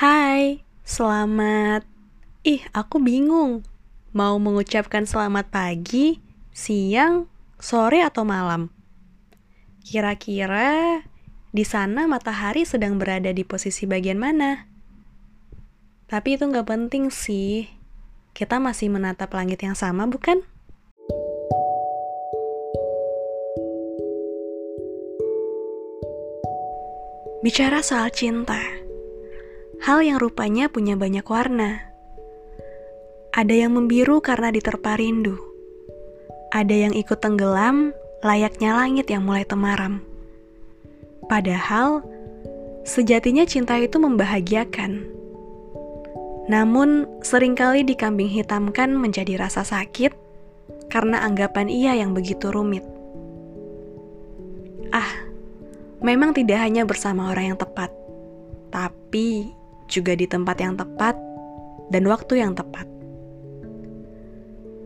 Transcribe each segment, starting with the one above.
Hai, selamat. Ih, aku bingung. Mau mengucapkan selamat pagi, siang, sore, atau malam. Kira-kira di sana matahari sedang berada di posisi bagian mana? Tapi itu nggak penting sih. Kita masih menatap langit yang sama, bukan? Bicara soal cinta, hal yang rupanya punya banyak warna. Ada yang membiru karena diterpa rindu. Ada yang ikut tenggelam, layaknya langit yang mulai temaram. Padahal, sejatinya cinta itu membahagiakan. Namun, sering kali dikambing hitamkan menjadi rasa sakit karena anggapan ia yang begitu rumit. Ah, memang tidak hanya bersama orang yang tepat, tapi juga di tempat yang tepat dan waktu yang tepat.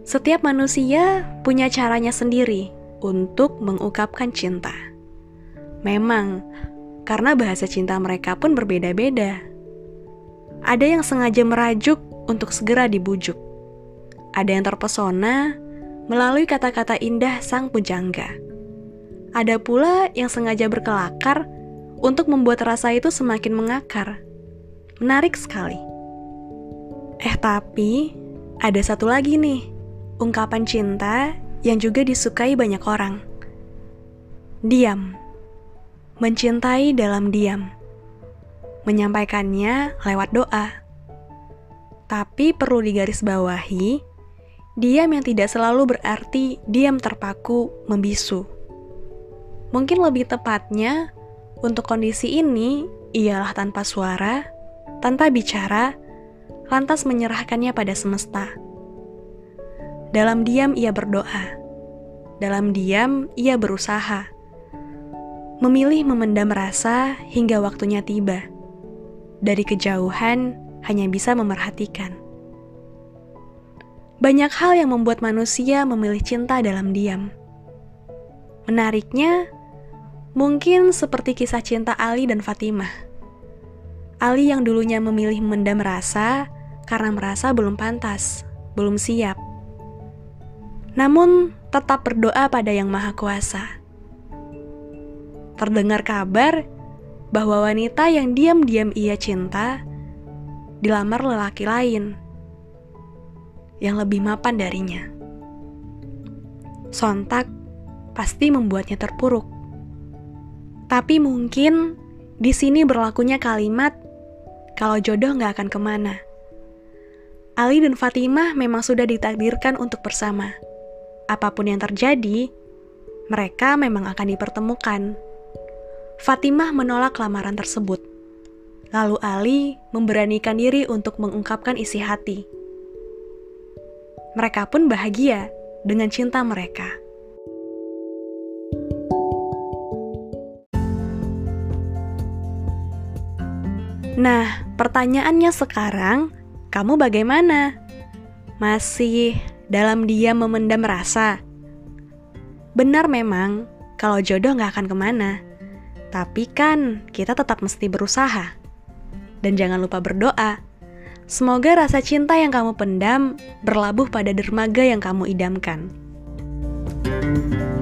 Setiap manusia punya caranya sendiri untuk mengungkapkan cinta. Memang, karena bahasa cinta mereka pun berbeda-beda. Ada yang sengaja merajuk untuk segera dibujuk. Ada yang terpesona melalui kata-kata indah sang pujangga ada pula yang sengaja berkelakar untuk membuat rasa itu semakin mengakar. Menarik sekali. Eh tapi, ada satu lagi nih, ungkapan cinta yang juga disukai banyak orang. Diam. Mencintai dalam diam. Menyampaikannya lewat doa. Tapi perlu digarisbawahi, diam yang tidak selalu berarti diam terpaku membisu. Mungkin lebih tepatnya, untuk kondisi ini ialah tanpa suara, tanpa bicara, lantas menyerahkannya pada semesta. Dalam diam ia berdoa, dalam diam ia berusaha, memilih memendam rasa hingga waktunya tiba. Dari kejauhan hanya bisa memerhatikan. Banyak hal yang membuat manusia memilih cinta dalam diam. Menariknya, Mungkin seperti kisah cinta Ali dan Fatimah. Ali yang dulunya memilih mendam rasa karena merasa belum pantas, belum siap. Namun tetap berdoa pada Yang Maha Kuasa. Terdengar kabar bahwa wanita yang diam-diam ia cinta dilamar lelaki lain yang lebih mapan darinya. Sontak pasti membuatnya terpuruk. Tapi mungkin di sini berlakunya kalimat kalau jodoh nggak akan ke mana. Ali dan Fatimah memang sudah ditakdirkan untuk bersama. Apa pun yang terjadi, mereka memang akan dipertemukan. Fatimah menolak lamaran tersebut. Lalu Ali memberanikan diri untuk mengungkapkan isi hati. Mereka pun bahagia dengan cinta mereka. Nah, pertanyaannya sekarang, kamu bagaimana? Masih dalam diam memendam rasa? Benar memang, kalau jodoh nggak akan ke mana. Tapi kan, kita tetap mesti berusaha. Dan jangan lupa berdoa. Semoga rasa cinta yang kamu pendam berlabuh pada dermaga yang kamu idamkan. thank you